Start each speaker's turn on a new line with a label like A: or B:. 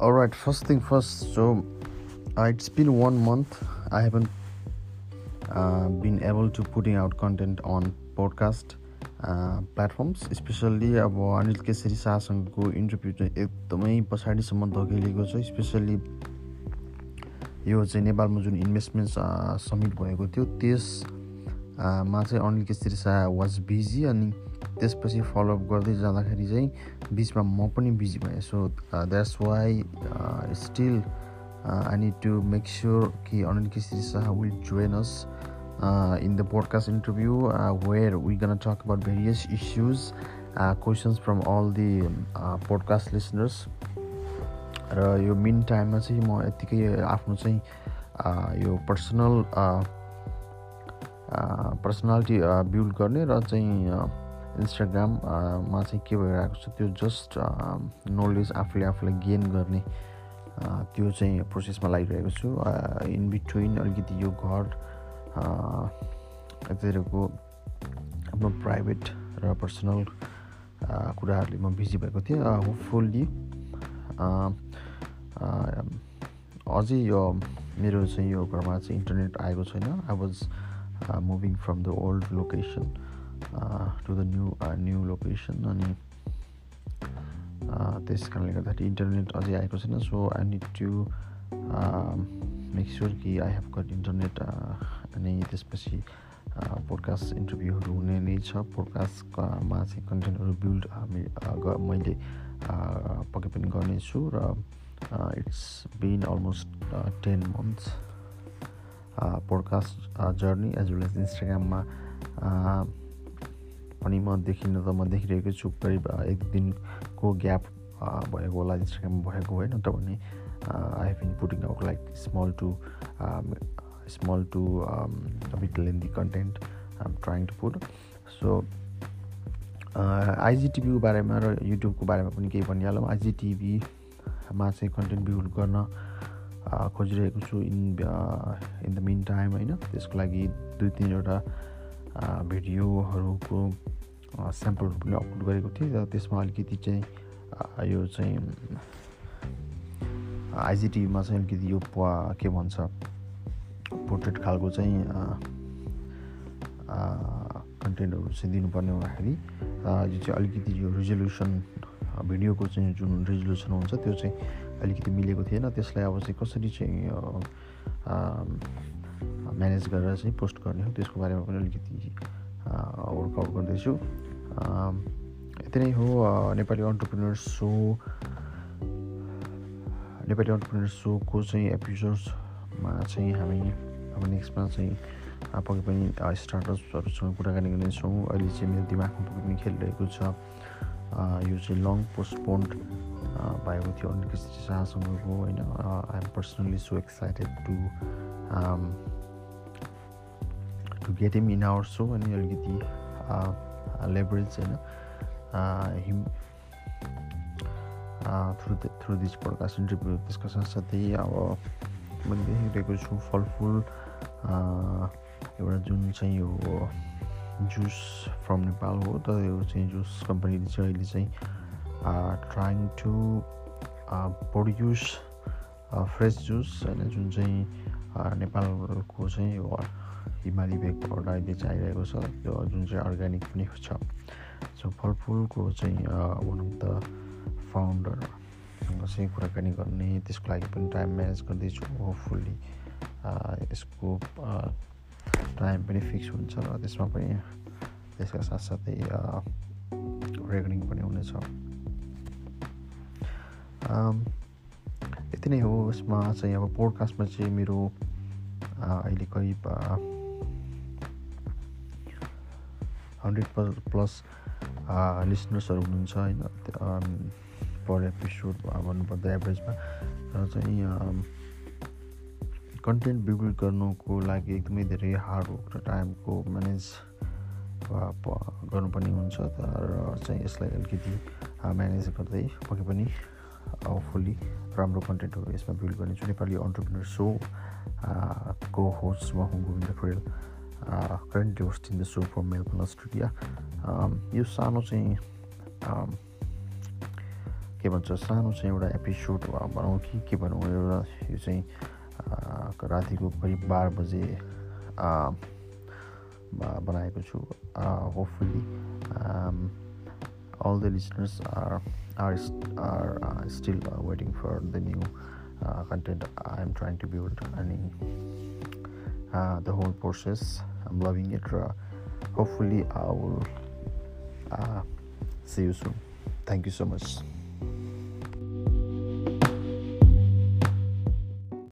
A: All right, first thing first. So, uh, it's been one month. I haven't uh, been able to putting out content on podcast uh, platforms, especially अब Anil Kesari शाहसँगको interview चाहिँ एकदमै पछाडिसम्म धकेलिएको छ specially यो चाहिँ नेपालमा जुन investment summit भएको थियो त्यसमा चाहिँ अनिल केसरी शाह वाज बिजी अनि त्यसपछि फलोअप गर्दै जाँदाखेरि चाहिँ बिचमा म पनि बिजी भएँ। So that's why still I need to make sure कि Anil Kesari Shah will join us in the podcast interview where we gonna talk about various issues questions from all the podcast listeners र यो mean टाइममा चाहिँ म यत्तिकै आफ्नो चाहिँ यो पर्सनल पर्सनालिटी बिल्ड गर्ने र चाहिँ इन्स्टाग्राममा चाहिँ के भइरहेको छ त्यो जस्ट नलेज आफूले आफूलाई गेन गर्ने त्यो चाहिँ प्रोसेसमा लागिरहेको छु। इन बिट्विन अलिकति यो घर यतातिरको आफ्नो प्राइभेट र पर्सनल कुराहरूले म बिजी भएको थिएँ। होपफुल्ली अझै यो मेरो चाहिँ यो घरमा चाहिँ इन्टरनेट आएको छैन। I was moving from the old location to the new new location अनि त्यस कारणले गर्दाखेरि इन्टरनेट अझै आएको छैन so I need to make sure कि आई हेभ गट इन्टरनेट अनि त्यसपछि पोडकास्ट इन्टरभ्यूहरू हुने नै छ। पोडकास्टमा चाहिँ कन्टेन्टहरू बिल्ड मैले पक्कै पनि गर्नेछु र it's been almost ten months podcast journey as well as इन्स्टाग्राममा पनि म देखिन त म देखिरहेको छु। करिब एक दिनको ग्याप भएको होला इन्स्टाग्राममा भएको होइन नत्र भने I have been putting out like small to small to bit lengthy content um trying to put so आइजिटिभीको बारेमा र युट्युबको बारेमा पनि केही भनिहालौँ। आइजिटिभीमा चाहिँ कन्टेन्ट बिल्ड गर्न खोजिरहेको छु in in the mean time होइन। त्यसको लागि दुई तिनवटा भिडियोहरूको स्याम्पलहरू पनि अपलोड गरेको थिएँ र त्यसमा अलिकति चाहिँ यो चाहिँ आइजिटिभीमा चाहिँ अलिकति यो के भन्छ पोर्ट्रेट खालको चाहिँ कन्टेन्टहरू चाहिँ दिनुपर्ने हुँदाखेरि यो चाहिँ अलिकति यो रिजोल्युसन भिडियोको चाहिँ जुन रिजोल्युसन हुन्छ त्यो चाहिँ अलिकति मिलेको थिएन। त्यसलाई अब चाहिँ कसरी चाहिँ म्यानेज गरेर चाहिँ पोस्ट गर्ने हो। त्यसको बारेमा पनि अलिकति वर्कआउट गर्दैछु। यति नै हो। Nepali entrepreneur show Nepali entrepreneur सोको चाहिँ एपिसोड्समा चाहिँ हामी अब नेक्स्टमा चाहिँ पक्कै पनि स्टार्टर्सहरूसँग कुराकानी गर्नेछौँ अहिले चाहिँ मेरो दिमागमा पक्कै पनि खेलिरहेको छ। यो चाहिँ लङ पोस्टपोन्ड भएको थियो। अनिल कृष्ण शाहसँगको होइन I am personally so excited to to get him in our show अनि अलिकति लेभरेज होइन him through through this podcast interview त्यसको साथसाथै अब मैले देखिरहेको छु फलफुल। एउटा जुन चाहिँ यो जुस फ्रम नेपाल हो त यो चाहिँ जुस कम्पनीले चाहिँ अहिले चाहिँ trying to produce fresh juice होइन जुन चाहिँ नेपालको चाहिँ हिमाली भेगबाट अहिले चाहिँ आइरहेको छ। त्यो जुन चाहिँ अर्ग्यानिक पनि छ। सो फलफुलको चाहिँ अफ द फाउन्डरसँग चाहिँ कुराकानी गर्ने त्यसको लागि पनि टाइम म्यानेज गर्दैछु। होपफुल्ली यसको टाइम पनि फिक्स हुन्छ र त्यसमा पनि त्यसका साथसाथै रेकर्डिङ पनि हुनेछ। यति नै हो। यसमा चाहिँ अब पोडकास्टमा चाहिँ मेरो अहिले करिब हन्ड्रेड प्लस लिसनर्सहरू हुनुहुन्छ होइन पर एपिसोड भन्नुपर्दा एभरेजमा र चाहिँ कन्टेन्ट बिल्ड गर्नुको लागि एकदमै धेरै हार्ड वर्क र टाइमको म्यानेज गर्नुपर्ने हुन्छ र चाहिँ यसलाई अलिकति म्यानेज गर्दै पक्कै पनि फुल्ली राम्रो कन्टेन्टहरू यसमा बिल्ड गर्नेछु नेपाली अन्टरप्रिनर सो को होस्ट म हुँ Govind Kharel currently host in the show from Melbourne Australia यो सानो चाहिँ के भन्छ सानो चाहिँ एउटा एपिसोड भनौँ कि के भनौँ एउटा यो चाहिँ रातिको करिब बाह्र बजे बनाएको छु hopefully listeners are are are uh, still uh, waiting for the new uh, content I'm trying to build and the whole process I'm loving it hopefully I will uh, see you soon. Thank you so much